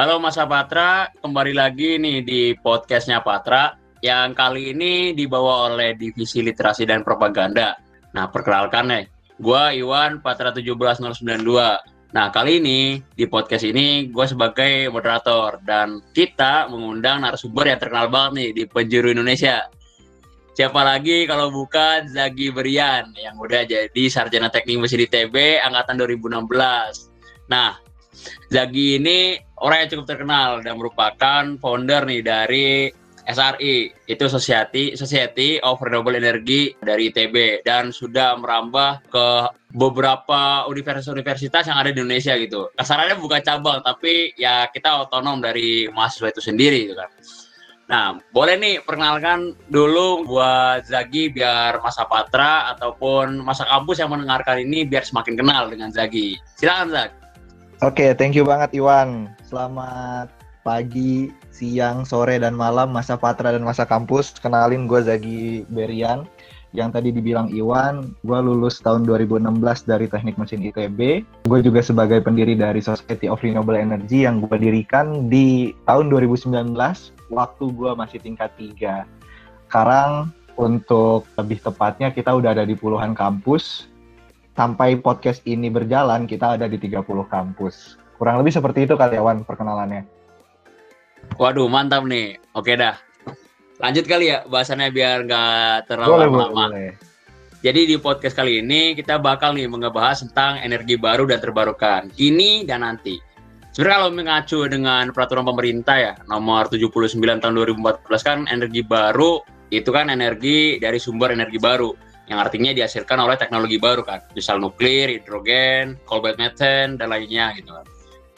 Halo Mas Patra, kembali lagi nih di podcastnya Patra yang kali ini dibawa oleh Divisi Literasi dan Propaganda. Nah, perkenalkan nih, gue Iwan Patra 17092. Nah, kali ini di podcast ini gue sebagai moderator dan kita mengundang narasumber yang terkenal banget nih di penjuru Indonesia. Siapa lagi kalau bukan Zagi Berian yang udah jadi sarjana teknik mesin ITB angkatan 2016. Nah, Zagi ini orang yang cukup terkenal dan merupakan founder nih dari SRI itu Society Society of Renewable Energy dari ITB dan sudah merambah ke beberapa universitas-universitas yang ada di Indonesia gitu. Kasarannya bukan cabang tapi ya kita otonom dari mahasiswa itu sendiri gitu kan. Nah, boleh nih perkenalkan dulu buat Zagi biar masa Patra ataupun masa kampus yang mendengarkan ini biar semakin kenal dengan Zagi. Silakan Zag. Oke, okay, thank you banget Iwan. Selamat pagi, siang, sore, dan malam masa Patra dan masa kampus. Kenalin gue Zagi Berian. Yang tadi dibilang Iwan, gue lulus tahun 2016 dari Teknik Mesin ITB. Gue juga sebagai pendiri dari Society of Renewable Energy yang gue dirikan di tahun 2019 waktu gue masih tingkat 3. Sekarang untuk lebih tepatnya kita udah ada di puluhan kampus sampai podcast ini berjalan kita ada di 30 kampus. Kurang lebih seperti itu kali ya Wan perkenalannya. Waduh mantap nih. Oke dah. Lanjut kali ya bahasannya biar nggak terlalu lama. Jadi di podcast kali ini kita bakal nih ngebahas tentang energi baru dan terbarukan. Ini dan nanti. Sebenarnya kalau mengacu dengan peraturan pemerintah ya nomor 79 tahun 2014 kan energi baru itu kan energi dari sumber energi baru yang artinya dihasilkan oleh teknologi baru kan, misal nuklir, hidrogen, bed methane dan lainnya gitu kan.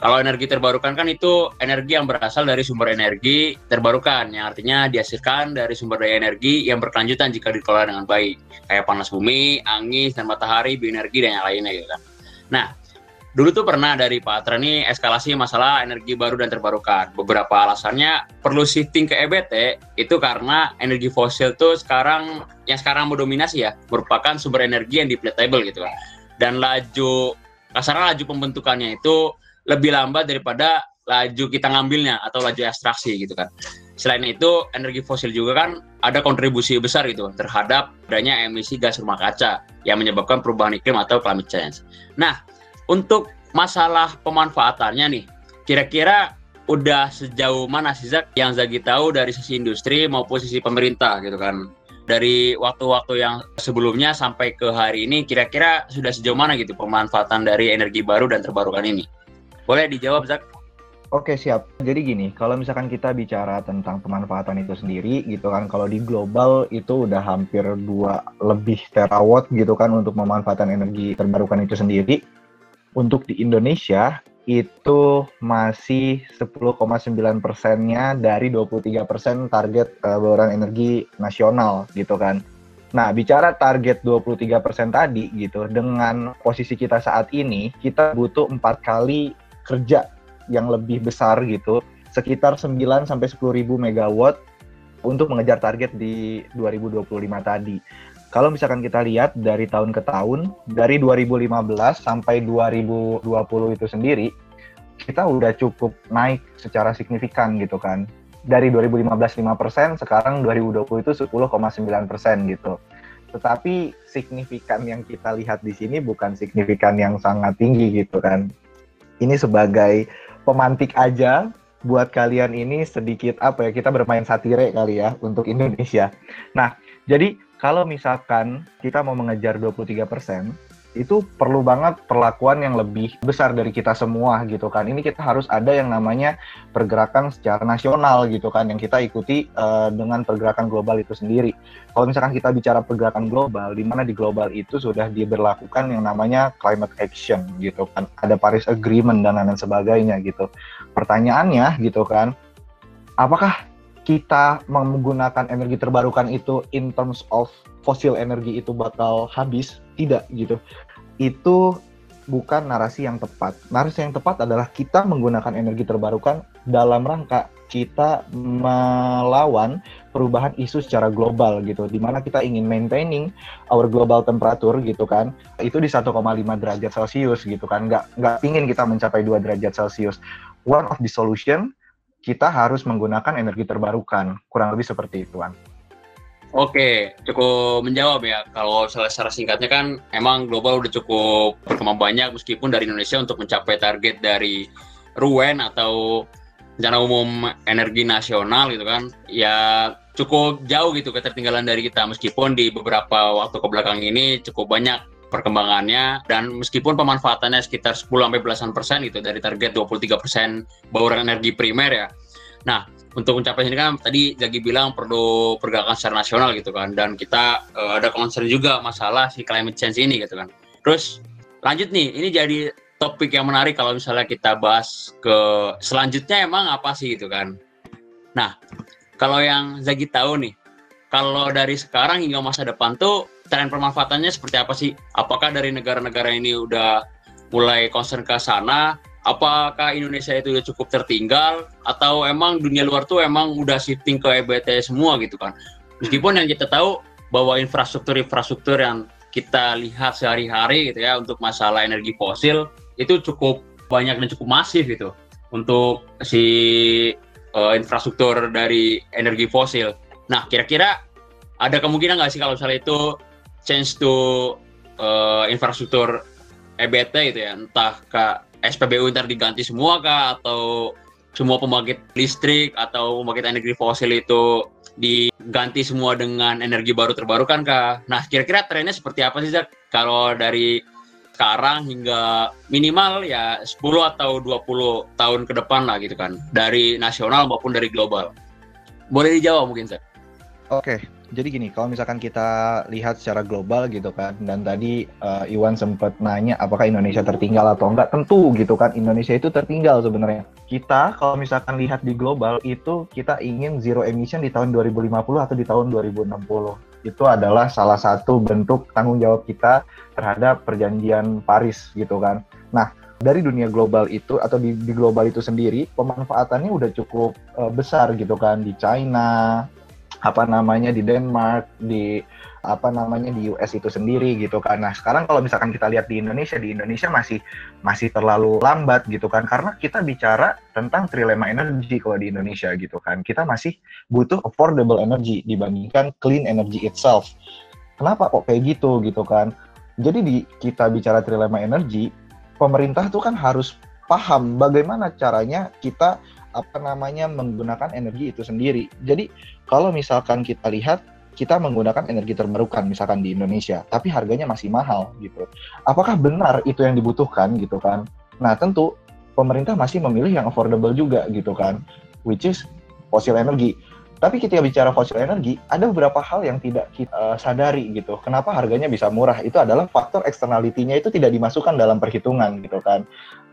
Kalau energi terbarukan kan itu energi yang berasal dari sumber energi terbarukan, yang artinya dihasilkan dari sumber daya energi yang berkelanjutan jika dikelola dengan baik, kayak panas bumi, angin, dan matahari, bioenergi dan yang lainnya gitu kan. Nah, dulu tuh pernah dari Pak Atra nih eskalasi masalah energi baru dan terbarukan. Beberapa alasannya perlu shifting ke EBT itu karena energi fosil tuh sekarang yang sekarang mendominasi ya merupakan sumber energi yang depletable gitu kan. Dan laju kasarnya laju pembentukannya itu lebih lambat daripada laju kita ngambilnya atau laju ekstraksi gitu kan. Selain itu, energi fosil juga kan ada kontribusi besar gitu terhadap adanya emisi gas rumah kaca yang menyebabkan perubahan iklim atau climate change. Nah, untuk masalah pemanfaatannya nih, kira-kira udah sejauh mana sih Zak yang Zagi tahu dari sisi industri maupun sisi pemerintah gitu kan? Dari waktu-waktu yang sebelumnya sampai ke hari ini, kira-kira sudah sejauh mana gitu pemanfaatan dari energi baru dan terbarukan ini? Boleh dijawab Zak? Oke siap. Jadi gini, kalau misalkan kita bicara tentang pemanfaatan itu sendiri, gitu kan, kalau di global itu udah hampir dua lebih terawatt gitu kan untuk pemanfaatan energi terbarukan itu sendiri untuk di Indonesia itu masih 10,9 persennya dari 23 persen target uh, bauran energi nasional gitu kan. Nah, bicara target 23 persen tadi gitu, dengan posisi kita saat ini, kita butuh empat kali kerja yang lebih besar gitu, sekitar 9 sampai 10 ribu megawatt untuk mengejar target di 2025 tadi kalau misalkan kita lihat dari tahun ke tahun, dari 2015 sampai 2020 itu sendiri, kita udah cukup naik secara signifikan gitu kan. Dari 2015 5%, sekarang 2020 itu 10,9% gitu. Tetapi signifikan yang kita lihat di sini bukan signifikan yang sangat tinggi gitu kan. Ini sebagai pemantik aja buat kalian ini sedikit apa ya kita bermain satire kali ya untuk Indonesia. Nah, jadi kalau misalkan kita mau mengejar 23 persen, itu perlu banget perlakuan yang lebih besar dari kita semua gitu kan. Ini kita harus ada yang namanya pergerakan secara nasional gitu kan yang kita ikuti uh, dengan pergerakan global itu sendiri. Kalau misalkan kita bicara pergerakan global, di mana di global itu sudah diberlakukan yang namanya climate action gitu kan. Ada Paris Agreement dan lain-lain sebagainya gitu. Pertanyaannya gitu kan, apakah kita menggunakan energi terbarukan itu in terms of fosil energi itu bakal habis tidak gitu. Itu bukan narasi yang tepat. Narasi yang tepat adalah kita menggunakan energi terbarukan dalam rangka kita melawan perubahan isu secara global gitu. Di mana kita ingin maintaining our global temperature gitu kan. Itu di 1,5 derajat celcius gitu kan. Nggak nggak ingin kita mencapai 2 derajat celcius. One of the solution kita harus menggunakan energi terbarukan. Kurang lebih seperti itu, Wan. Oke, cukup menjawab ya. Kalau secara singkatnya kan emang global udah cukup berkembang banyak meskipun dari Indonesia untuk mencapai target dari RUEN atau rencana umum energi nasional gitu kan ya cukup jauh gitu ketertinggalan dari kita meskipun di beberapa waktu ke belakang ini cukup banyak perkembangannya dan meskipun pemanfaatannya sekitar 10 sampai belasan persen gitu dari target 23 persen bauran energi primer ya. Nah, untuk mencapai ini kan tadi Zagi bilang perlu pergerakan secara nasional gitu kan dan kita uh, ada concern juga masalah si climate change ini gitu kan. Terus lanjut nih, ini jadi topik yang menarik kalau misalnya kita bahas ke selanjutnya emang apa sih gitu kan. Nah, kalau yang Zagi tahu nih, kalau dari sekarang hingga masa depan tuh tren pemanfaatannya seperti apa sih? Apakah dari negara-negara ini udah mulai concern ke sana apakah Indonesia itu udah cukup tertinggal atau emang dunia luar tuh emang udah shifting ke EBT semua gitu kan meskipun yang kita tahu bahwa infrastruktur-infrastruktur yang kita lihat sehari-hari gitu ya untuk masalah energi fosil itu cukup banyak dan cukup masif gitu untuk si uh, infrastruktur dari energi fosil. Nah, kira-kira ada kemungkinan nggak sih kalau misalnya itu change to uh, infrastruktur EBT gitu ya, entah ke SPBU ntar diganti semua kah atau semua pembangkit listrik atau pembangkit energi fosil itu diganti semua dengan energi baru terbarukan kah? Nah, kira-kira trennya seperti apa sih, Zak? Kalau dari sekarang hingga minimal ya 10 atau 20 tahun ke depan lah gitu kan, dari nasional maupun dari global. Boleh dijawab mungkin, Zak? Oke, jadi gini, kalau misalkan kita lihat secara global gitu kan, dan tadi uh, Iwan sempat nanya apakah Indonesia tertinggal atau enggak, tentu gitu kan, Indonesia itu tertinggal sebenarnya. Kita kalau misalkan lihat di global itu kita ingin zero emission di tahun 2050 atau di tahun 2060. Itu adalah salah satu bentuk tanggung jawab kita terhadap perjanjian Paris gitu kan. Nah, dari dunia global itu atau di, di global itu sendiri pemanfaatannya udah cukup uh, besar gitu kan di China, apa namanya di Denmark, di apa namanya di US itu sendiri gitu kan. Nah, sekarang kalau misalkan kita lihat di Indonesia, di Indonesia masih masih terlalu lambat gitu kan karena kita bicara tentang trilema energi kalau di Indonesia gitu kan. Kita masih butuh affordable energy dibandingkan clean energy itself. Kenapa kok kayak gitu gitu kan? Jadi di kita bicara trilema energi, pemerintah tuh kan harus paham bagaimana caranya kita apa namanya menggunakan energi itu sendiri. Jadi kalau misalkan kita lihat kita menggunakan energi terbarukan misalkan di Indonesia, tapi harganya masih mahal gitu. Apakah benar itu yang dibutuhkan gitu kan? Nah, tentu pemerintah masih memilih yang affordable juga gitu kan, which is fosil energi. Tapi kita bicara fosil energi, ada beberapa hal yang tidak kita uh, sadari gitu. Kenapa harganya bisa murah? Itu adalah faktor eksternalitinya itu tidak dimasukkan dalam perhitungan gitu kan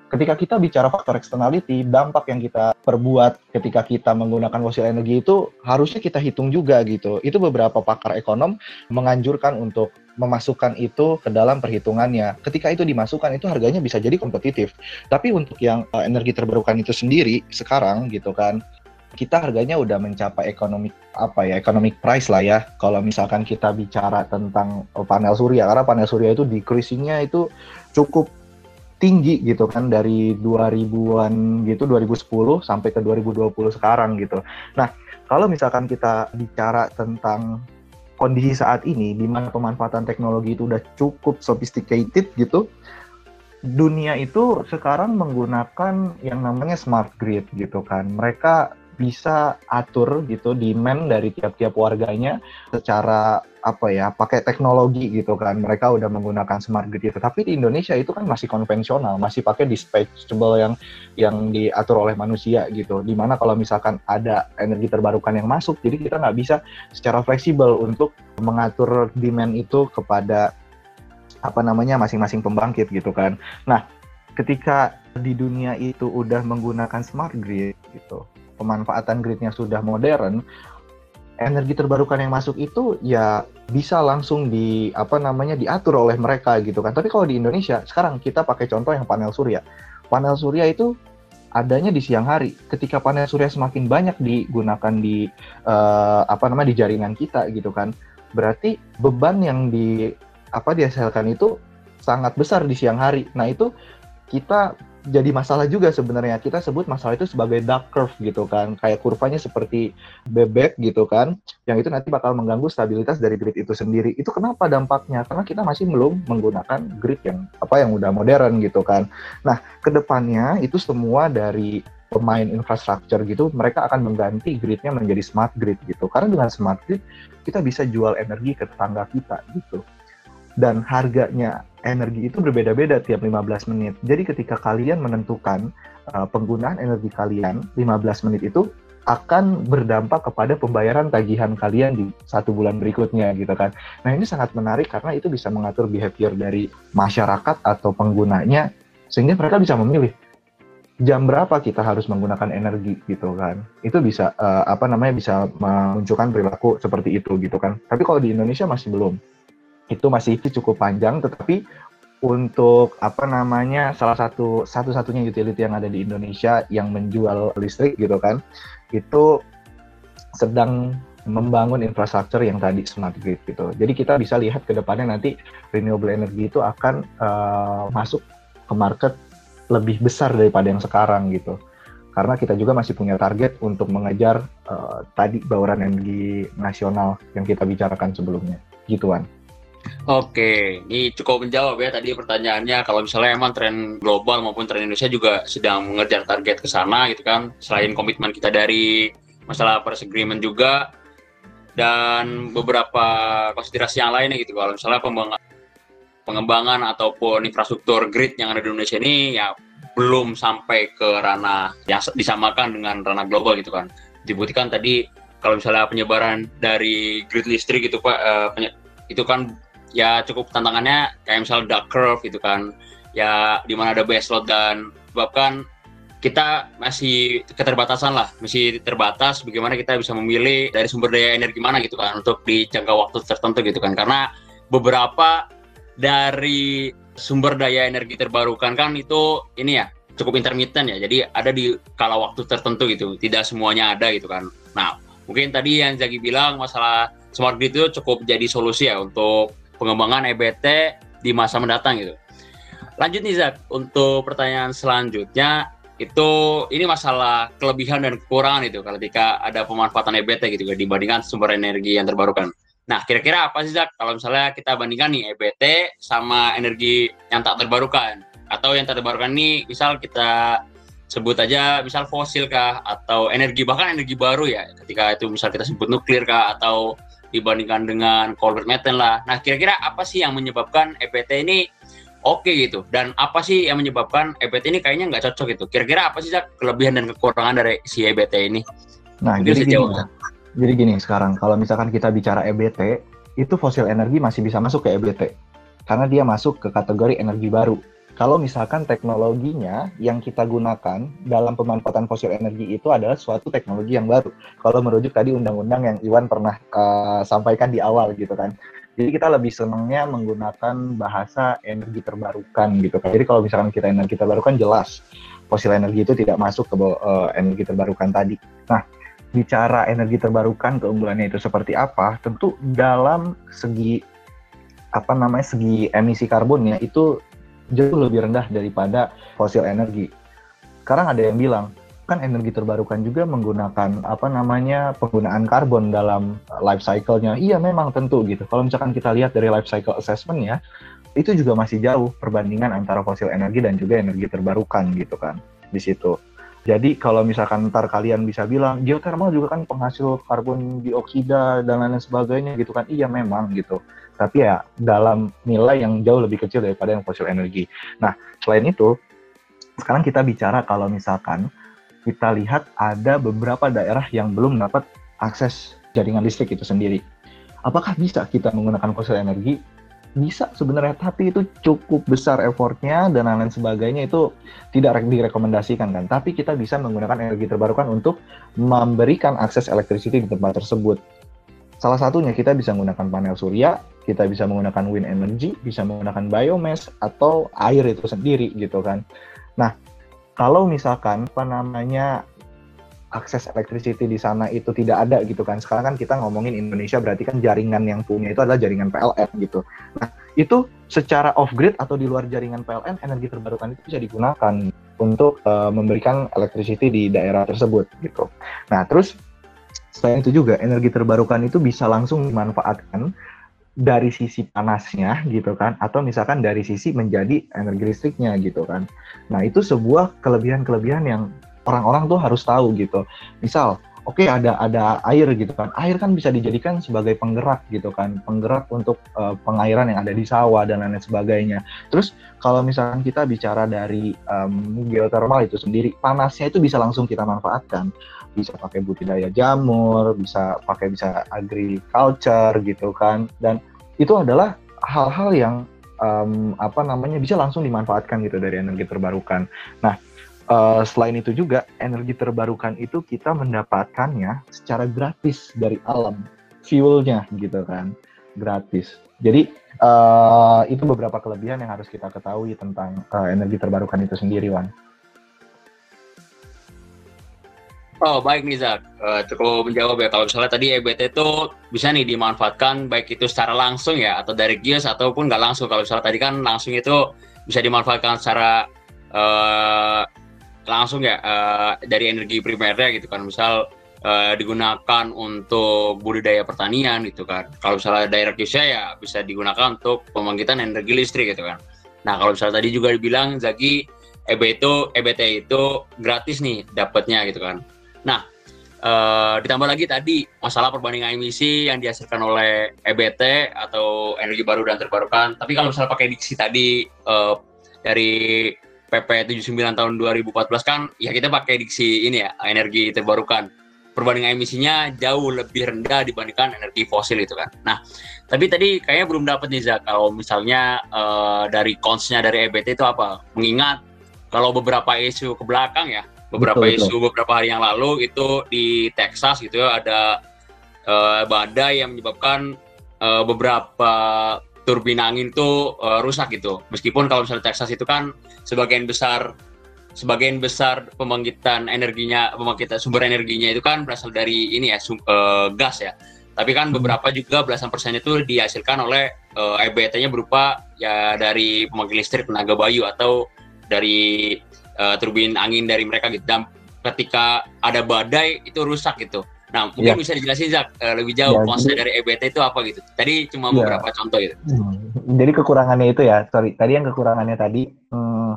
ketika kita bicara faktor externality, dampak yang kita perbuat ketika kita menggunakan fosil energi itu harusnya kita hitung juga gitu. Itu beberapa pakar ekonom menganjurkan untuk memasukkan itu ke dalam perhitungannya. Ketika itu dimasukkan itu harganya bisa jadi kompetitif. Tapi untuk yang uh, energi terbarukan itu sendiri sekarang gitu kan kita harganya udah mencapai ekonomik apa ya ekonomik price lah ya kalau misalkan kita bicara tentang panel surya karena panel surya itu decreasingnya itu cukup tinggi gitu kan dari 2000-an gitu 2010 sampai ke 2020 sekarang gitu. Nah, kalau misalkan kita bicara tentang kondisi saat ini di mana pemanfaatan teknologi itu udah cukup sophisticated gitu, dunia itu sekarang menggunakan yang namanya smart grid gitu kan. Mereka bisa atur gitu demand dari tiap-tiap warganya secara apa ya pakai teknologi gitu kan. Mereka udah menggunakan smart grid itu. Tapi di Indonesia itu kan masih konvensional masih pakai dispatchable yang yang diatur oleh manusia gitu. Di mana kalau misalkan ada energi terbarukan yang masuk jadi kita nggak bisa secara fleksibel untuk mengatur demand itu kepada apa namanya masing-masing pembangkit gitu kan. Nah ketika di dunia itu udah menggunakan smart grid gitu pemanfaatan gridnya sudah modern, energi terbarukan yang masuk itu ya bisa langsung di apa namanya diatur oleh mereka gitu kan. Tapi kalau di Indonesia sekarang kita pakai contoh yang panel surya. Panel surya itu adanya di siang hari. Ketika panel surya semakin banyak digunakan di uh, apa namanya di jaringan kita gitu kan. Berarti beban yang di apa dihasilkan itu sangat besar di siang hari. Nah, itu kita jadi masalah juga sebenarnya. Kita sebut masalah itu sebagai dark curve gitu kan. Kayak kurvanya seperti bebek gitu kan. Yang itu nanti bakal mengganggu stabilitas dari grid itu sendiri. Itu kenapa dampaknya? Karena kita masih belum menggunakan grid yang apa yang udah modern gitu kan. Nah, ke depannya itu semua dari pemain infrastruktur gitu, mereka akan mengganti gridnya menjadi smart grid gitu. Karena dengan smart grid kita bisa jual energi ke tetangga kita gitu. Dan harganya energi itu berbeda-beda tiap 15 menit. Jadi ketika kalian menentukan uh, penggunaan energi kalian 15 menit itu akan berdampak kepada pembayaran tagihan kalian di satu bulan berikutnya gitu kan. Nah ini sangat menarik karena itu bisa mengatur behavior dari masyarakat atau penggunanya sehingga mereka bisa memilih jam berapa kita harus menggunakan energi gitu kan itu bisa uh, apa namanya bisa memunculkan perilaku seperti itu gitu kan tapi kalau di Indonesia masih belum itu masih cukup panjang tetapi untuk apa namanya salah satu satu-satunya utility yang ada di Indonesia yang menjual listrik gitu kan itu sedang membangun infrastruktur yang tadi smart grid gitu. Jadi kita bisa lihat ke depannya nanti renewable energy itu akan uh, masuk ke market lebih besar daripada yang sekarang gitu. Karena kita juga masih punya target untuk mengejar uh, tadi bauran energi nasional yang kita bicarakan sebelumnya. Gituan. Oke, ini cukup menjawab ya tadi pertanyaannya. Kalau misalnya emang tren global maupun tren Indonesia juga sedang mengejar target ke sana gitu kan. Selain komitmen kita dari masalah Paris Agreement juga dan beberapa konsiderasi yang lainnya gitu. Kalau misalnya pengembangan ataupun infrastruktur grid yang ada di Indonesia ini ya belum sampai ke ranah yang disamakan dengan ranah global gitu kan. Dibuktikan tadi kalau misalnya penyebaran dari grid listrik itu Pak uh, itu kan ya cukup tantangannya kayak misalnya dark curve gitu kan. Ya di mana ada baseload dan sebabkan kita masih keterbatasan lah, masih terbatas bagaimana kita bisa memilih dari sumber daya energi mana gitu kan untuk di jangka waktu tertentu gitu kan. Karena beberapa dari sumber daya energi terbarukan kan itu ini ya cukup intermittent ya. Jadi ada di kala waktu tertentu gitu. Tidak semuanya ada gitu kan. Nah, mungkin tadi yang Zaki bilang masalah smart grid itu cukup jadi solusi ya untuk pengembangan EBT di masa mendatang gitu. Lanjut nih Zak, untuk pertanyaan selanjutnya itu ini masalah kelebihan dan kekurangan itu ketika ada pemanfaatan EBT gitu dibandingkan sumber energi yang terbarukan. Nah, kira-kira apa sih Zak kalau misalnya kita bandingkan nih EBT sama energi yang tak terbarukan? Atau yang terbarukan ini misal kita sebut aja misal fosil kah atau energi bahkan energi baru ya ketika itu misal kita sebut nuklir kah atau dibandingkan dengan coal methane lah. Nah, kira-kira apa sih yang menyebabkan EBT ini oke okay gitu dan apa sih yang menyebabkan EBT ini kayaknya nggak cocok gitu? Kira-kira apa sih kelebihan dan kekurangan dari si EBT ini? Nah, jadi gini, jadi gini sekarang, kalau misalkan kita bicara EBT, itu fosil energi masih bisa masuk ke EBT. Karena dia masuk ke kategori energi baru. Kalau misalkan teknologinya yang kita gunakan dalam pemanfaatan fosil energi itu adalah suatu teknologi yang baru. Kalau merujuk tadi undang-undang yang Iwan pernah uh, sampaikan di awal gitu kan. Jadi kita lebih senangnya menggunakan bahasa energi terbarukan gitu kan. Jadi kalau misalkan kita energi terbarukan jelas fosil energi itu tidak masuk ke uh, energi terbarukan tadi. Nah, bicara energi terbarukan keunggulannya itu seperti apa, tentu dalam segi apa namanya segi emisi karbonnya itu jauh lebih rendah daripada fosil energi. Sekarang ada yang bilang kan energi terbarukan juga menggunakan apa namanya penggunaan karbon dalam life cycle-nya. Iya memang tentu gitu. Kalau misalkan kita lihat dari life cycle assessment-nya itu juga masih jauh perbandingan antara fosil energi dan juga energi terbarukan gitu kan di situ. Jadi kalau misalkan ntar kalian bisa bilang geothermal juga kan penghasil karbon dioksida dan lain sebagainya gitu kan, iya memang gitu. Tapi ya dalam nilai yang jauh lebih kecil daripada yang fosil energi. Nah selain itu, sekarang kita bicara kalau misalkan kita lihat ada beberapa daerah yang belum dapat akses jaringan listrik itu sendiri. Apakah bisa kita menggunakan fosil energi? bisa sebenarnya tapi itu cukup besar effortnya dan lain-lain sebagainya itu tidak direkomendasikan kan tapi kita bisa menggunakan energi terbarukan untuk memberikan akses electricity di tempat tersebut salah satunya kita bisa menggunakan panel surya kita bisa menggunakan wind energy bisa menggunakan biomass atau air itu sendiri gitu kan nah kalau misalkan apa namanya akses electricity di sana itu tidak ada gitu kan. Sekarang kan kita ngomongin Indonesia berarti kan jaringan yang punya itu adalah jaringan PLN gitu. Nah, itu secara off grid atau di luar jaringan PLN energi terbarukan itu bisa digunakan. untuk uh, memberikan electricity di daerah tersebut gitu. Nah, terus selain itu juga energi terbarukan itu bisa langsung dimanfaatkan dari sisi panasnya gitu kan atau misalkan dari sisi menjadi energi listriknya gitu kan. Nah, itu sebuah kelebihan-kelebihan yang orang-orang tuh harus tahu gitu. Misal oke okay, ada ada air gitu kan. Air kan bisa dijadikan sebagai penggerak gitu kan. Penggerak untuk uh, pengairan yang ada di sawah dan lain sebagainya. Terus kalau misalkan kita bicara dari um, geothermal itu sendiri panasnya itu bisa langsung kita manfaatkan. Bisa pakai budidaya jamur bisa pakai bisa agriculture gitu kan. Dan itu adalah hal-hal yang um, apa namanya bisa langsung dimanfaatkan gitu dari energi terbarukan nah uh, selain itu juga energi terbarukan itu kita mendapatkannya secara gratis dari alam fuelnya gitu kan gratis jadi uh, itu beberapa kelebihan yang harus kita ketahui tentang uh, energi terbarukan itu sendiri Wan. Oh baik nih Zak, uh, cukup menjawab ya. Kalau misalnya tadi EBT itu bisa nih dimanfaatkan baik itu secara langsung ya atau dari gears ataupun nggak langsung. Kalau misalnya tadi kan langsung itu bisa dimanfaatkan secara uh, langsung ya uh, dari energi primernya gitu kan. Misal uh, digunakan untuk budidaya pertanian gitu kan. Kalau misalnya daerah desa ya bisa digunakan untuk pembangkitan energi listrik gitu kan. Nah kalau misalnya tadi juga dibilang Zaki EB itu EBT itu gratis nih dapatnya gitu kan nah uh, ditambah lagi tadi masalah perbandingan emisi yang dihasilkan oleh EBT atau energi baru dan terbarukan tapi kalau misalnya pakai diksi tadi uh, dari PP 79 tahun 2014 kan ya kita pakai diksi ini ya energi terbarukan perbandingan emisinya jauh lebih rendah dibandingkan energi fosil itu kan. Nah, tapi tadi kayaknya belum dapat nih Zak kalau misalnya uh, dari konsnya dari EBT itu apa? Mengingat kalau beberapa isu ke belakang ya, beberapa betul, isu betul. beberapa hari yang lalu itu di Texas gitu ya ada uh, badai yang menyebabkan uh, beberapa turbin angin itu uh, rusak gitu. Meskipun kalau misalnya Texas itu kan sebagian besar sebagian besar pembangkitan energinya pembangkitan sumber energinya itu kan berasal dari ini ya sum, uh, gas ya. Tapi kan hmm. beberapa juga belasan persen itu dihasilkan oleh uh, eh, EBT-nya berupa ya dari pembangkit listrik tenaga bayu atau dari uh, turbin angin dari mereka gitu. Dan ketika ada badai itu rusak gitu. Nah, mungkin ya. bisa dijelasin Zak uh, lebih jauh ya, konsep dari EBT itu apa gitu. Tadi cuma ya. beberapa contoh gitu. Hmm. Jadi kekurangannya itu ya, sorry. Tadi yang kekurangannya tadi hmm,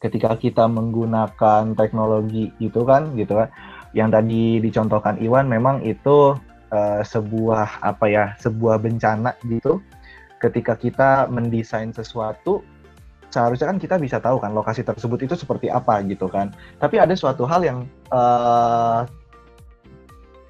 ketika kita menggunakan teknologi itu kan, gitu kan, yang tadi dicontohkan Iwan memang itu uh, sebuah apa ya, sebuah bencana gitu. Ketika kita mendesain sesuatu, seharusnya kan kita bisa tahu kan lokasi tersebut itu seperti apa gitu kan. Tapi ada suatu hal yang uh,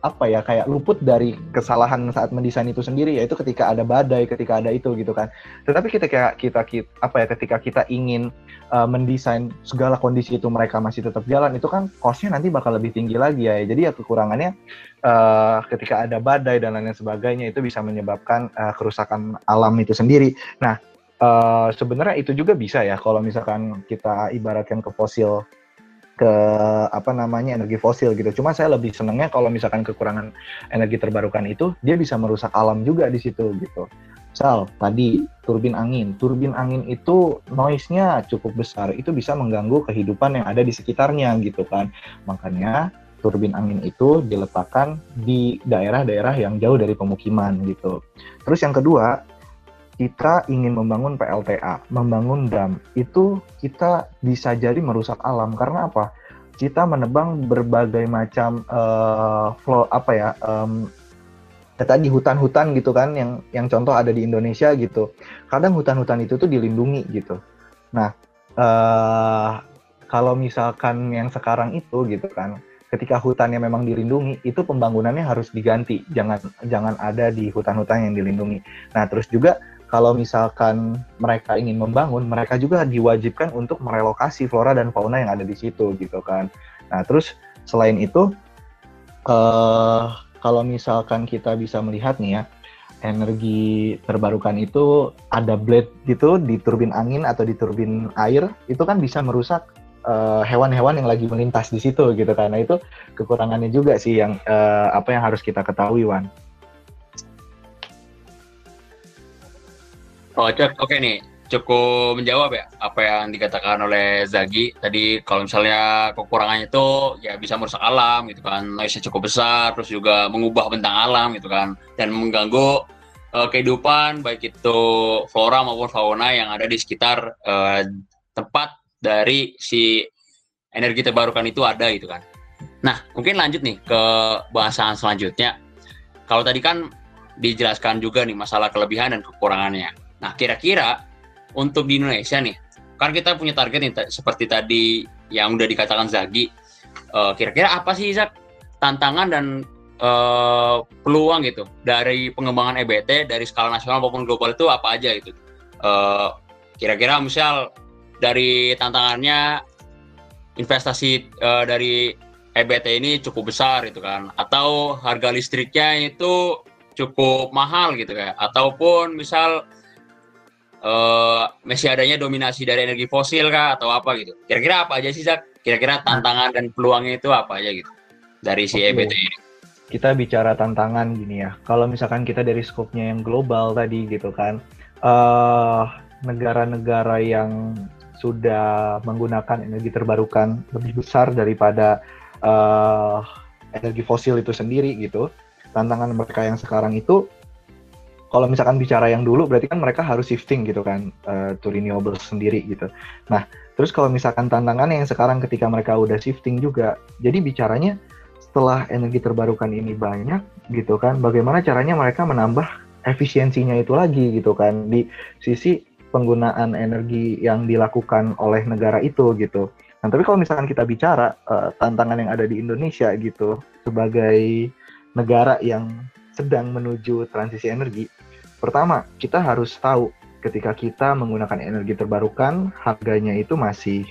apa ya kayak luput dari kesalahan saat mendesain itu sendiri yaitu ketika ada badai ketika ada itu gitu kan. Tetapi ketika kita, kita apa ya ketika kita ingin uh, mendesain segala kondisi itu mereka masih tetap jalan itu kan costnya nanti bakal lebih tinggi lagi ya. Jadi ya kekurangannya uh, ketika ada badai dan lain sebagainya itu bisa menyebabkan uh, kerusakan alam itu sendiri. Nah uh, sebenarnya itu juga bisa ya kalau misalkan kita ibaratkan ke fosil ke apa namanya energi fosil gitu. Cuma saya lebih senengnya kalau misalkan kekurangan energi terbarukan itu dia bisa merusak alam juga di situ gitu. Misal tadi turbin angin, turbin angin itu noise-nya cukup besar, itu bisa mengganggu kehidupan yang ada di sekitarnya gitu kan. Makanya turbin angin itu diletakkan di daerah-daerah yang jauh dari pemukiman gitu. Terus yang kedua, kita ingin membangun PLTA, membangun dam, itu kita bisa jadi merusak alam karena apa? Kita menebang berbagai macam uh, flow apa ya? Um, tadi hutan-hutan gitu kan yang yang contoh ada di Indonesia gitu. Kadang hutan-hutan itu tuh dilindungi gitu. Nah, uh, kalau misalkan yang sekarang itu gitu kan, ketika hutannya memang dilindungi, itu pembangunannya harus diganti. Jangan jangan ada di hutan-hutan yang dilindungi. Nah, terus juga kalau misalkan mereka ingin membangun, mereka juga diwajibkan untuk merelokasi flora dan fauna yang ada di situ gitu kan. Nah terus selain itu, uh, kalau misalkan kita bisa melihat nih ya, energi terbarukan itu ada blade gitu di turbin angin atau di turbin air, itu kan bisa merusak eh, hewan-hewan uh, yang lagi melintas di situ gitu kan. Nah itu kekurangannya juga sih yang uh, apa yang harus kita ketahui Wan. Oh. Oke nih. cukup menjawab ya apa yang dikatakan oleh Zagi tadi kalau misalnya kekurangannya itu ya bisa merusak alam gitu kan noise cukup besar terus juga mengubah bentang alam gitu kan dan mengganggu uh, kehidupan baik itu flora maupun fauna yang ada di sekitar uh, tempat dari si energi terbarukan itu ada gitu kan. Nah mungkin lanjut nih ke bahasan selanjutnya. Kalau tadi kan dijelaskan juga nih masalah kelebihan dan kekurangannya. Nah kira-kira untuk di Indonesia nih, kan kita punya target nih seperti tadi yang udah dikatakan Zagi. Uh, kira-kira apa sih Zak tantangan dan uh, peluang gitu dari pengembangan EBT dari skala nasional maupun global itu apa aja gitu? Uh, kira-kira misal dari tantangannya investasi uh, dari EBT ini cukup besar gitu kan atau harga listriknya itu cukup mahal gitu kayak ataupun misal uh, masih adanya dominasi dari energi fosil kah atau apa gitu. Kira-kira apa aja sih Zak? Kira-kira tantangan dan peluangnya itu apa aja gitu dari si okay. EBT ini? Kita bicara tantangan gini ya. Kalau misalkan kita dari skopnya yang global tadi gitu kan, uh, negara-negara yang sudah menggunakan energi terbarukan lebih besar daripada uh, energi fosil itu sendiri gitu. Tantangan mereka yang sekarang itu kalau misalkan bicara yang dulu berarti kan mereka harus shifting gitu kan uh, to renewables sendiri gitu. Nah, terus kalau misalkan tantangannya yang sekarang ketika mereka udah shifting juga, jadi bicaranya setelah energi terbarukan ini banyak gitu kan, bagaimana caranya mereka menambah efisiensinya itu lagi gitu kan di sisi penggunaan energi yang dilakukan oleh negara itu gitu. Nah, tapi kalau misalkan kita bicara uh, tantangan yang ada di Indonesia gitu sebagai negara yang sedang menuju transisi energi, Pertama, kita harus tahu ketika kita menggunakan energi terbarukan, harganya itu masih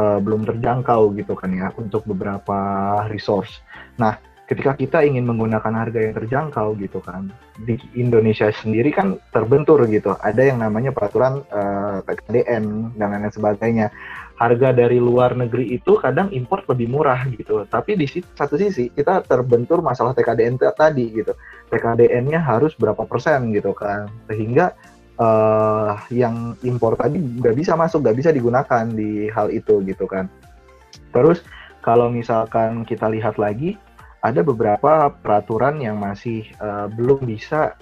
uh, belum terjangkau gitu kan ya untuk beberapa resource. Nah, ketika kita ingin menggunakan harga yang terjangkau gitu kan, di Indonesia sendiri kan terbentur gitu. Ada yang namanya peraturan uh, eh, TKDN dan lain-lain sebagainya. Harga dari luar negeri itu kadang import lebih murah gitu. Tapi di satu sisi kita terbentur masalah TKDN tadi gitu. TKDN-nya harus berapa persen gitu kan. Sehingga uh, yang impor tadi nggak bisa masuk nggak bisa digunakan di hal itu gitu kan. Terus kalau misalkan kita lihat lagi ada beberapa peraturan yang masih uh, belum bisa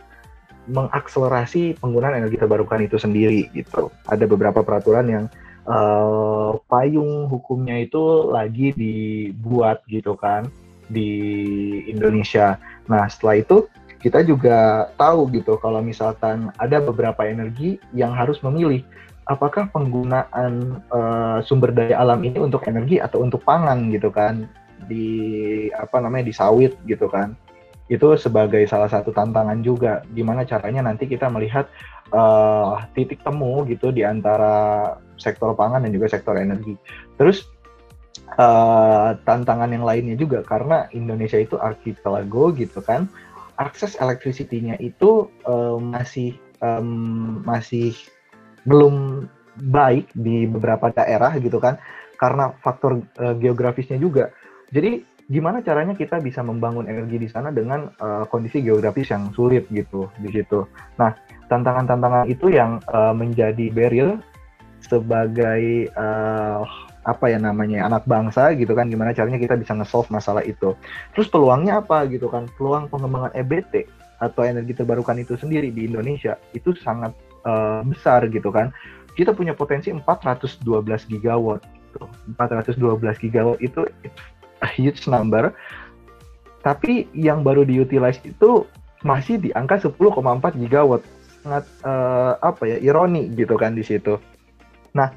mengakselerasi penggunaan energi terbarukan itu sendiri gitu. Ada beberapa peraturan yang uh, payung hukumnya itu lagi dibuat gitu kan di Indonesia. Nah, setelah itu kita juga tahu gitu kalau misalkan ada beberapa energi yang harus memilih apakah penggunaan uh, sumber daya alam ini untuk energi atau untuk pangan gitu kan di apa namanya di sawit gitu kan itu sebagai salah satu tantangan juga gimana caranya nanti kita melihat uh, titik temu gitu di antara sektor pangan dan juga sektor energi terus uh, tantangan yang lainnya juga karena Indonesia itu archipelago gitu kan akses electricity-nya itu uh, masih um, masih belum baik di beberapa daerah gitu kan karena faktor uh, geografisnya juga. Jadi gimana caranya kita bisa membangun energi di sana dengan uh, kondisi geografis yang sulit gitu di situ. Nah, tantangan-tantangan itu yang uh, menjadi barrier sebagai uh, apa ya namanya anak bangsa gitu kan gimana caranya kita bisa nge-solve masalah itu. Terus peluangnya apa gitu kan? Peluang pengembangan EBT atau energi terbarukan itu sendiri di Indonesia itu sangat uh, besar gitu kan. Kita punya potensi 412 gigawatt. Gitu. 412 gigawatt itu huge number. Tapi yang baru diutilize itu masih di angka 10,4 gigawatt. Sangat uh, apa ya ironi gitu kan di situ. Nah,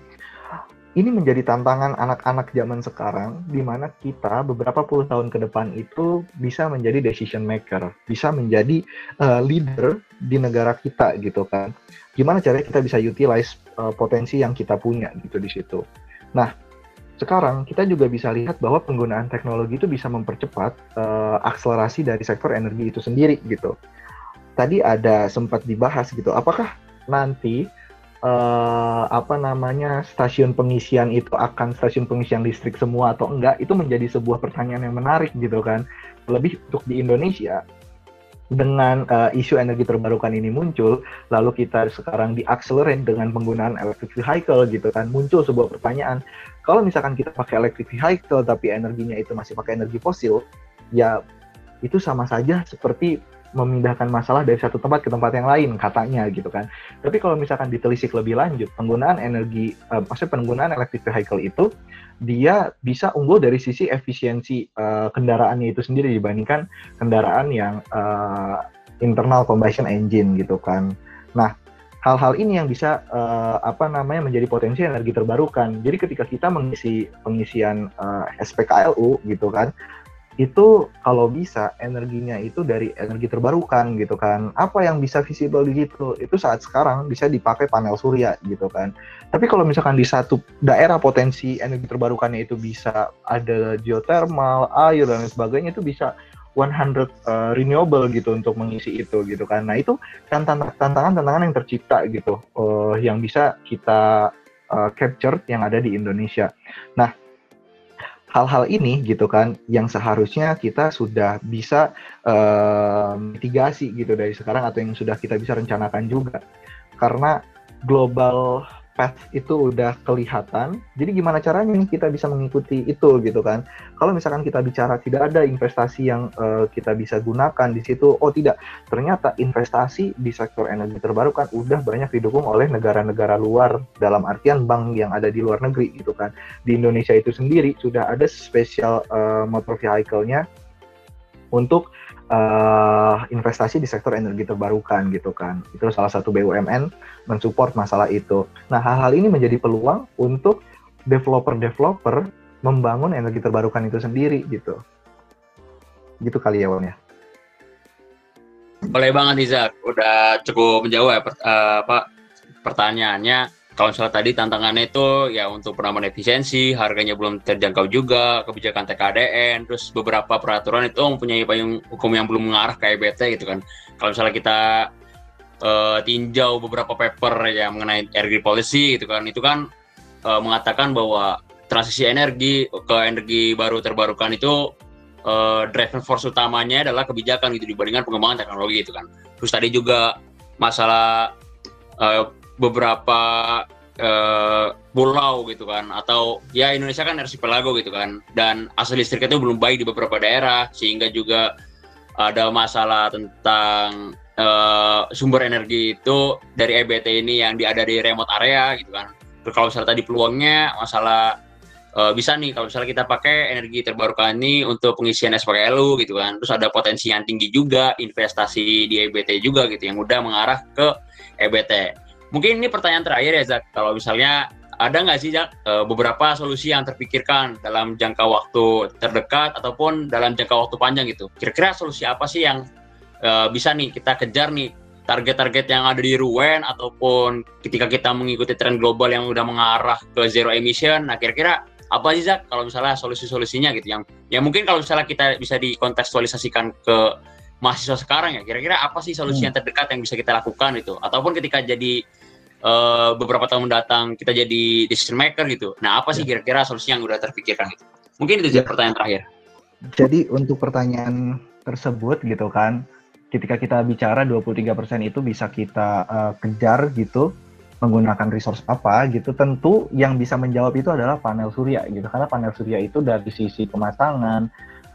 ini menjadi tantangan anak-anak zaman sekarang, di mana kita beberapa puluh tahun ke depan itu bisa menjadi decision maker, bisa menjadi uh, leader di negara kita gitu kan. Gimana caranya kita bisa utilize uh, potensi yang kita punya gitu di situ. Nah, sekarang kita juga bisa lihat bahwa penggunaan teknologi itu bisa mempercepat uh, akselerasi dari sektor energi itu sendiri gitu. Tadi ada sempat dibahas gitu, apakah nanti uh, apa namanya stasiun pengisian itu akan stasiun pengisian listrik semua atau enggak itu menjadi sebuah pertanyaan yang menarik gitu kan lebih untuk di Indonesia dengan uh, isu energi terbarukan ini muncul, lalu kita sekarang diakselerate dengan penggunaan electric vehicle gitu kan, muncul sebuah pertanyaan, kalau misalkan kita pakai electric vehicle tapi energinya itu masih pakai energi fosil, ya itu sama saja seperti memindahkan masalah dari satu tempat ke tempat yang lain katanya gitu kan. Tapi kalau misalkan ditelisik lebih lanjut, penggunaan energi, uh, maksudnya penggunaan electric vehicle itu dia bisa unggul dari sisi efisiensi uh, kendaraannya itu sendiri dibandingkan kendaraan yang uh, internal combustion engine gitu kan. Nah, hal-hal ini yang bisa uh, apa namanya menjadi potensi energi terbarukan. Jadi ketika kita mengisi pengisian uh, SPKLU gitu kan, itu kalau bisa energinya itu dari energi terbarukan gitu kan. Apa yang bisa visible di situ? Itu saat sekarang bisa dipakai panel surya gitu kan. Tapi kalau misalkan di satu daerah potensi energi terbarukannya itu bisa ada geothermal, air dan lain sebagainya itu bisa 100 uh, eh, renewable gitu untuk mengisi itu gitu kan. Nah, itu kan tantangan-tantangan yang tercipta gitu uh, yang bisa kita uh, capture yang ada di Indonesia. Nah, hal-hal ini gitu kan yang seharusnya kita sudah bisa uh, mitigasi gitu dari sekarang atau yang sudah kita bisa rencanakan juga karena global path itu udah kelihatan. Jadi gimana caranya kita bisa mengikuti itu gitu kan? Kalau misalkan kita bicara tidak ada investasi yang uh, kita bisa gunakan di situ, oh tidak, ternyata investasi di sektor energi terbarukan udah banyak didukung oleh negara-negara luar dalam artian bank yang ada di luar negeri gitu kan. Di Indonesia itu sendiri sudah ada spesial uh, motor vehicle-nya untuk uh, investasi di sektor energi terbarukan gitu kan. Itu salah satu BUMN mensupport masalah itu. Nah, hal-hal ini menjadi peluang untuk developer-developer membangun energi terbarukan itu sendiri gitu. Gitu kali ya, Wan ya. Boleh banget Izak, udah cukup menjawab ya, per, uh, apa pertanyaannya kalau misalnya tadi tantangannya itu ya untuk penambahan efisiensi, harganya belum terjangkau juga, kebijakan TKDN, terus beberapa peraturan itu mempunyai payung hukum yang belum mengarah ke EBT gitu kan. Kalau misalnya kita uh, tinjau beberapa paper yang mengenai energy policy gitu kan, itu kan uh, mengatakan bahwa transisi energi ke energi baru terbarukan itu uh, driving force utamanya adalah kebijakan gitu dibandingkan pengembangan teknologi gitu kan. Terus tadi juga masalah uh, beberapa uh, pulau gitu kan atau ya Indonesia kan archipelago gitu kan dan asal listriknya itu belum baik di beberapa daerah sehingga juga ada masalah tentang uh, sumber energi itu dari EBT ini yang ada di remote area gitu kan. Kalau misalnya tadi peluangnya masalah uh, bisa nih kalau misalnya kita pakai energi terbarukan ini untuk pengisian SPKLU gitu kan. Terus ada potensi yang tinggi juga investasi di EBT juga gitu yang mudah mengarah ke EBT. Mungkin ini pertanyaan terakhir ya Zak, kalau misalnya ada nggak sih Zak eh, beberapa solusi yang terpikirkan dalam jangka waktu terdekat ataupun dalam jangka waktu panjang gitu? Kira-kira solusi apa sih yang uh, bisa nih kita kejar nih target-target yang ada di Ruen ataupun ketika kita mengikuti tren global yang udah mengarah ke zero emission, nah kira-kira apa sih Zak kalau misalnya solusi-solusinya gitu yang ya mungkin kalau misalnya kita bisa dikontekstualisasikan ke mahasiswa sekarang ya kira-kira apa sih solusi hmm. yang terdekat yang bisa kita lakukan itu ataupun ketika jadi uh, beberapa tahun mendatang kita jadi decision maker gitu. Nah, apa sih ya. kira-kira solusi yang udah terpikirkan itu? Mungkin itu ya. pertanyaan terakhir. Jadi untuk pertanyaan tersebut gitu kan, ketika kita bicara 23% itu bisa kita uh, kejar gitu menggunakan resource apa gitu tentu yang bisa menjawab itu adalah panel surya gitu karena panel surya itu dari sisi pemasangan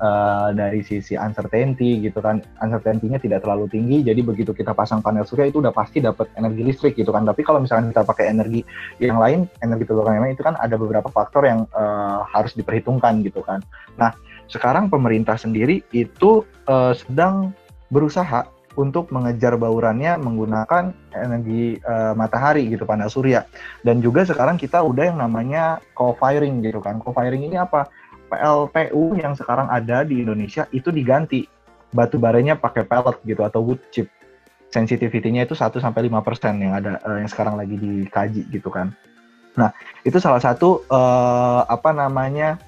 uh, dari sisi uncertainty gitu kan. Uncertainty-nya tidak terlalu tinggi jadi begitu kita pasang panel surya itu udah pasti dapat energi listrik gitu kan. Tapi kalau misalkan kita pakai energi yang lain energi terbarukan yang lain itu kan ada beberapa faktor yang uh, harus diperhitungkan gitu kan. Nah sekarang pemerintah sendiri itu uh, sedang berusaha untuk mengejar baurannya menggunakan energi uh, matahari gitu panel surya. Dan juga sekarang kita udah yang namanya co-firing gitu kan. Co-firing ini apa PLTU yang sekarang ada di Indonesia itu diganti batu baranya pakai pellet gitu atau wood chip. Sensitivity-nya itu 1 sampai 5% yang ada uh, yang sekarang lagi dikaji gitu kan. Nah, itu salah satu uh, apa namanya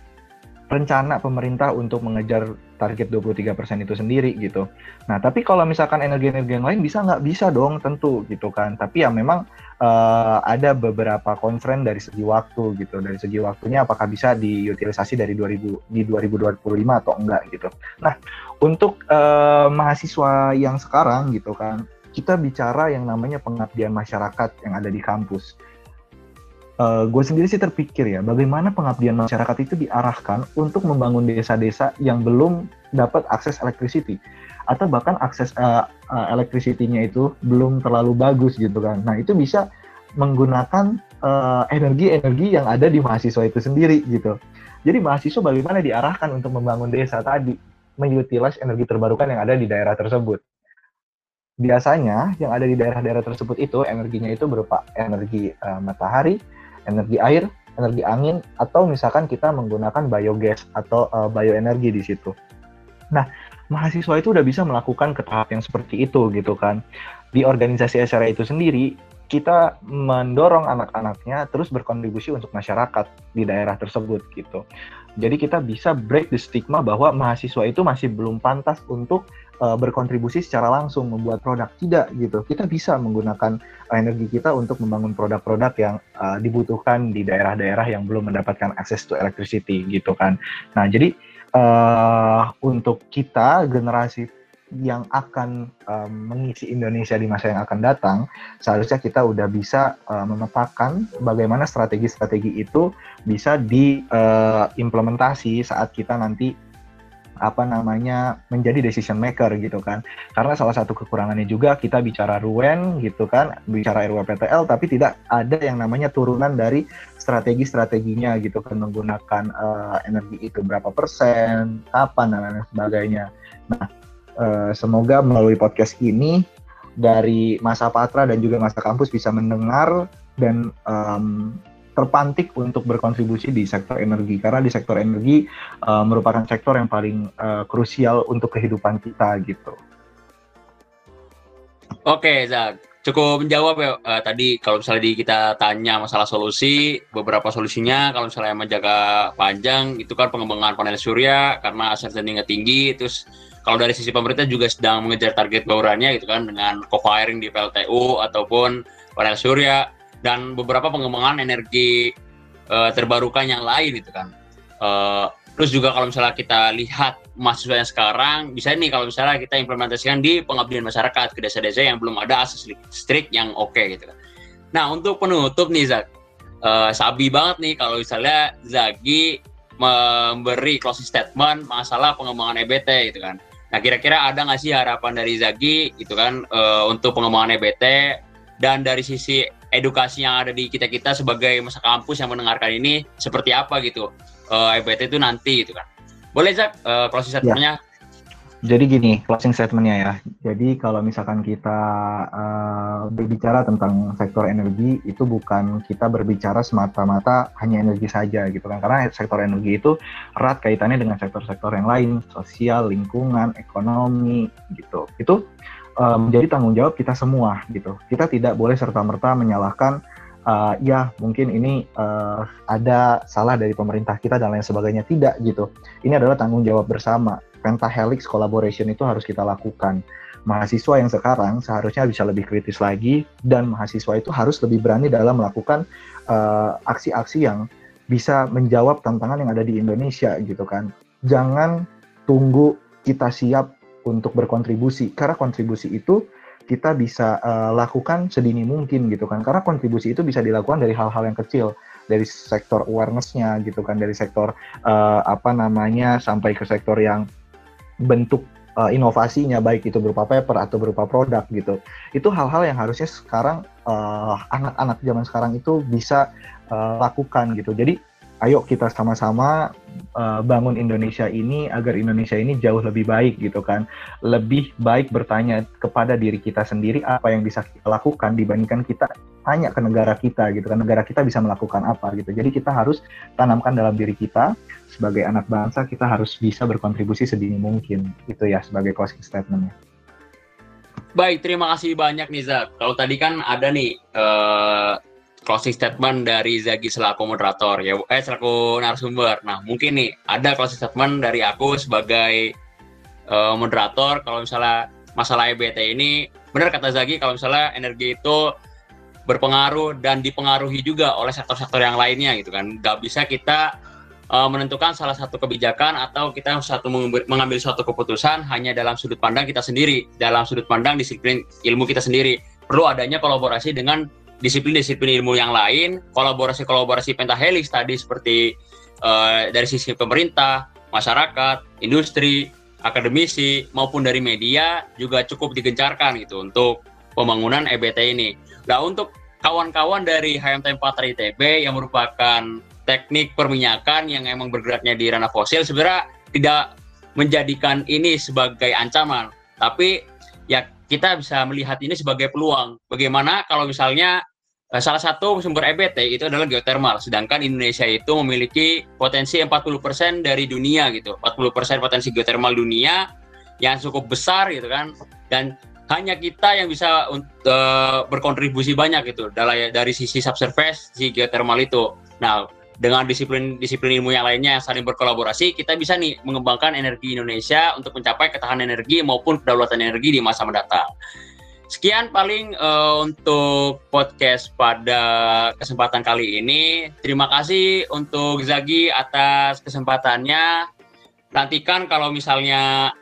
rencana pemerintah untuk mengejar target 23% itu sendiri gitu. Nah, tapi kalau misalkan energi-energi yang lain bisa nggak? Bisa dong tentu gitu kan. Tapi ya memang uh, ada beberapa constraint dari segi waktu gitu. Dari segi waktunya apakah bisa diutilisasi dari 2000 di 2025 atau enggak gitu. Nah, untuk uh, mahasiswa yang sekarang gitu kan, kita bicara yang namanya pengabdian masyarakat yang ada di kampus uh, gue sendiri sih terpikir ya, bagaimana pengabdian masyarakat itu diarahkan untuk membangun desa-desa yang belum dapat akses electricity atau bahkan akses uh, uh, electricity-nya itu belum terlalu bagus gitu kan. Nah itu bisa menggunakan energi-energi uh, yang ada di mahasiswa itu sendiri gitu. Jadi mahasiswa bagaimana diarahkan untuk membangun desa tadi, mengutilize energi terbarukan yang ada di daerah tersebut. Biasanya yang ada di daerah-daerah tersebut itu energinya itu berupa energi uh, matahari, energi air, energi angin, atau misalkan kita menggunakan biogas atau uh, bioenergi di situ. Nah, mahasiswa itu udah bisa melakukan ke tahap yang seperti itu gitu kan. Di organisasi SRA itu sendiri, kita mendorong anak-anaknya terus berkontribusi untuk masyarakat di daerah tersebut gitu. Jadi kita bisa break the stigma bahwa mahasiswa itu masih belum pantas untuk uh, berkontribusi secara langsung membuat produk. Tidak gitu. Kita bisa menggunakan energi kita untuk membangun produk-produk yang uh, dibutuhkan di daerah-daerah yang belum mendapatkan akses to electricity gitu kan. Nah jadi uh, untuk kita generasi yang akan um, mengisi Indonesia di masa yang akan datang, seharusnya kita udah bisa uh, memetakan bagaimana strategi-strategi itu bisa diimplementasi uh, saat kita nanti apa namanya menjadi decision maker gitu kan. Karena salah satu kekurangannya juga kita bicara RUEN gitu kan bicara RUPTL tapi tidak ada yang namanya turunan dari strategi-strateginya gitu kan menggunakan uh, energi itu berapa persen kapan dan lain sebagainya. Nah uh, semoga melalui podcast ini dari masa Patra dan juga masa kampus bisa mendengar dan um, terpantik untuk berkontribusi di sektor energi karena di sektor energi uh, merupakan sektor yang paling uh, krusial untuk kehidupan kita gitu. Oke, Zak. Cukup menjawab ya uh, tadi kalau misalnya di kita tanya masalah solusi, beberapa solusinya kalau misalnya menjaga panjang itu kan pengembangan panel surya karena standingnya tinggi, terus kalau dari sisi pemerintah juga sedang mengejar target baurannya gitu kan dengan co-firing di PLTU ataupun panel surya dan beberapa pengembangan energi uh, terbarukan yang lain itu kan. Uh, terus juga kalau misalnya kita lihat mahasiswa yang sekarang, bisa nih kalau misalnya kita implementasikan di pengabdian masyarakat ke desa-desa yang belum ada akses listrik yang oke okay, gitu kan. Nah untuk penutup nih Zak, uh, sabi banget nih kalau misalnya Zagi memberi closing statement masalah pengembangan EBT gitu kan. Nah kira-kira ada nggak sih harapan dari Zagi itu kan uh, untuk pengembangan EBT dan dari sisi edukasi yang ada di kita kita sebagai masa kampus yang mendengarkan ini seperti apa gitu. Uh, eh, EBT itu nanti gitu kan. Boleh Zak? Uh, closing ya. statementnya? Ya. jadi gini closing statementnya ya. Jadi kalau misalkan kita uh, berbicara tentang sektor energi itu bukan kita berbicara semata-mata hanya energi saja gitu kan. Karena sektor energi itu erat kaitannya dengan sektor-sektor yang lain. Sosial lingkungan ekonomi gitu. Itu uh, menjadi tanggung jawab kita semua gitu. Kita tidak boleh serta merta menyalahkan uh, ya mungkin ini uh, ada salah dari pemerintah kita dan lain sebagainya tidak gitu. Ini adalah tanggung jawab bersama. Pentahelix collaboration itu harus kita lakukan. Mahasiswa yang sekarang seharusnya bisa lebih kritis lagi dan mahasiswa itu harus lebih berani dalam melakukan aksi-aksi uh, yang bisa menjawab tantangan yang ada di Indonesia gitu kan. Jangan tunggu kita siap untuk berkontribusi. Karena kontribusi itu kita bisa uh, lakukan sedini mungkin gitu kan. Karena kontribusi itu bisa dilakukan dari hal-hal yang kecil. Dari sektor awarenessnya gitu kan. Dari sektor uh, apa namanya sampai ke sektor yang bentuk uh, inovasinya. Baik itu berupa paper atau berupa produk gitu. Itu hal-hal yang harusnya sekarang anak-anak uh, zaman sekarang itu bisa uh, lakukan gitu. Jadi ayo kita sama-sama uh, bangun Indonesia ini agar Indonesia ini jauh lebih baik gitu kan. Lebih baik bertanya kepada diri kita sendiri apa yang bisa kita lakukan dibandingkan kita tanya ke negara kita gitu kan. Negara kita bisa melakukan apa gitu. Jadi kita harus tanamkan dalam diri kita sebagai anak bangsa kita harus bisa berkontribusi sedini mungkin. Itu ya sebagai closing statementnya. Baik, terima kasih banyak nih Zak. Kalau tadi kan ada nih uh, closing statement dari Zagi selaku moderator ya eh selaku narasumber. Nah, mungkin nih ada closing statement dari aku sebagai uh, moderator kalau misalnya masalah EBT ini benar kata Zagi kalau misalnya energi itu berpengaruh dan dipengaruhi juga oleh sektor-sektor yang lainnya gitu kan. Gak bisa kita uh, menentukan salah satu kebijakan atau kita satu mengambil suatu keputusan hanya dalam sudut pandang kita sendiri, dalam sudut pandang disiplin ilmu kita sendiri. Perlu adanya kolaborasi dengan disiplin-disiplin ilmu yang lain, kolaborasi-kolaborasi pentahelix tadi seperti uh, dari sisi pemerintah, masyarakat, industri, akademisi maupun dari media juga cukup digencarkan gitu untuk pembangunan EBT ini. Nah, untuk kawan-kawan dari HMT 4 ITB yang merupakan teknik perminyakan yang emang bergeraknya di ranah fosil sebenarnya tidak menjadikan ini sebagai ancaman, tapi ya kita bisa melihat ini sebagai peluang. Bagaimana kalau misalnya eh, salah satu sumber EBT itu adalah geothermal, sedangkan Indonesia itu memiliki potensi 40% dari dunia gitu, 40% potensi geothermal dunia yang cukup besar gitu kan, dan hanya kita yang bisa uh, berkontribusi banyak gitu dari dari sisi subsurface si geothermal itu. Nah, dengan disiplin-disiplin ilmu yang lainnya yang saling berkolaborasi, kita bisa nih mengembangkan energi Indonesia untuk mencapai ketahanan energi maupun kedaulatan energi di masa mendatang. Sekian paling uh, untuk podcast pada kesempatan kali ini. Terima kasih untuk Zagi atas kesempatannya. Nantikan kalau misalnya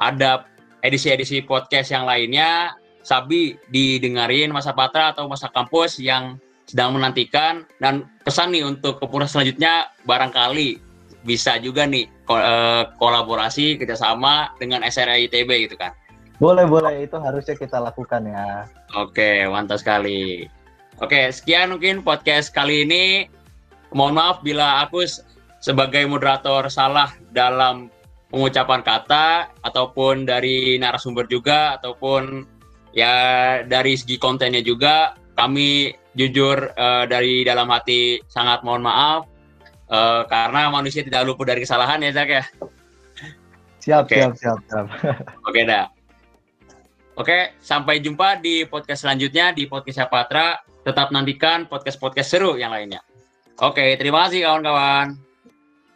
ada edisi-edisi podcast yang lainnya, Sabi didengarin Masa Patra atau Masa Kampus yang sedang menantikan dan pesan nih untuk keputusan selanjutnya barangkali bisa juga nih eh, kolaborasi kerjasama dengan SRI ITB gitu kan. Boleh boleh itu harusnya kita lakukan ya. Oke mantap sekali. Oke sekian mungkin podcast kali ini. Mohon maaf bila aku sebagai moderator salah dalam pengucapan kata ataupun dari narasumber juga ataupun ya dari segi kontennya juga kami jujur uh, dari dalam hati sangat mohon maaf uh, karena manusia tidak luput dari kesalahan ya Zak ya. Siap, okay. siap, siap, siap. Oke dah. Oke, sampai jumpa di podcast selanjutnya di podcast Patra. Tetap nantikan podcast-podcast seru yang lainnya. Oke, terima kasih kawan-kawan.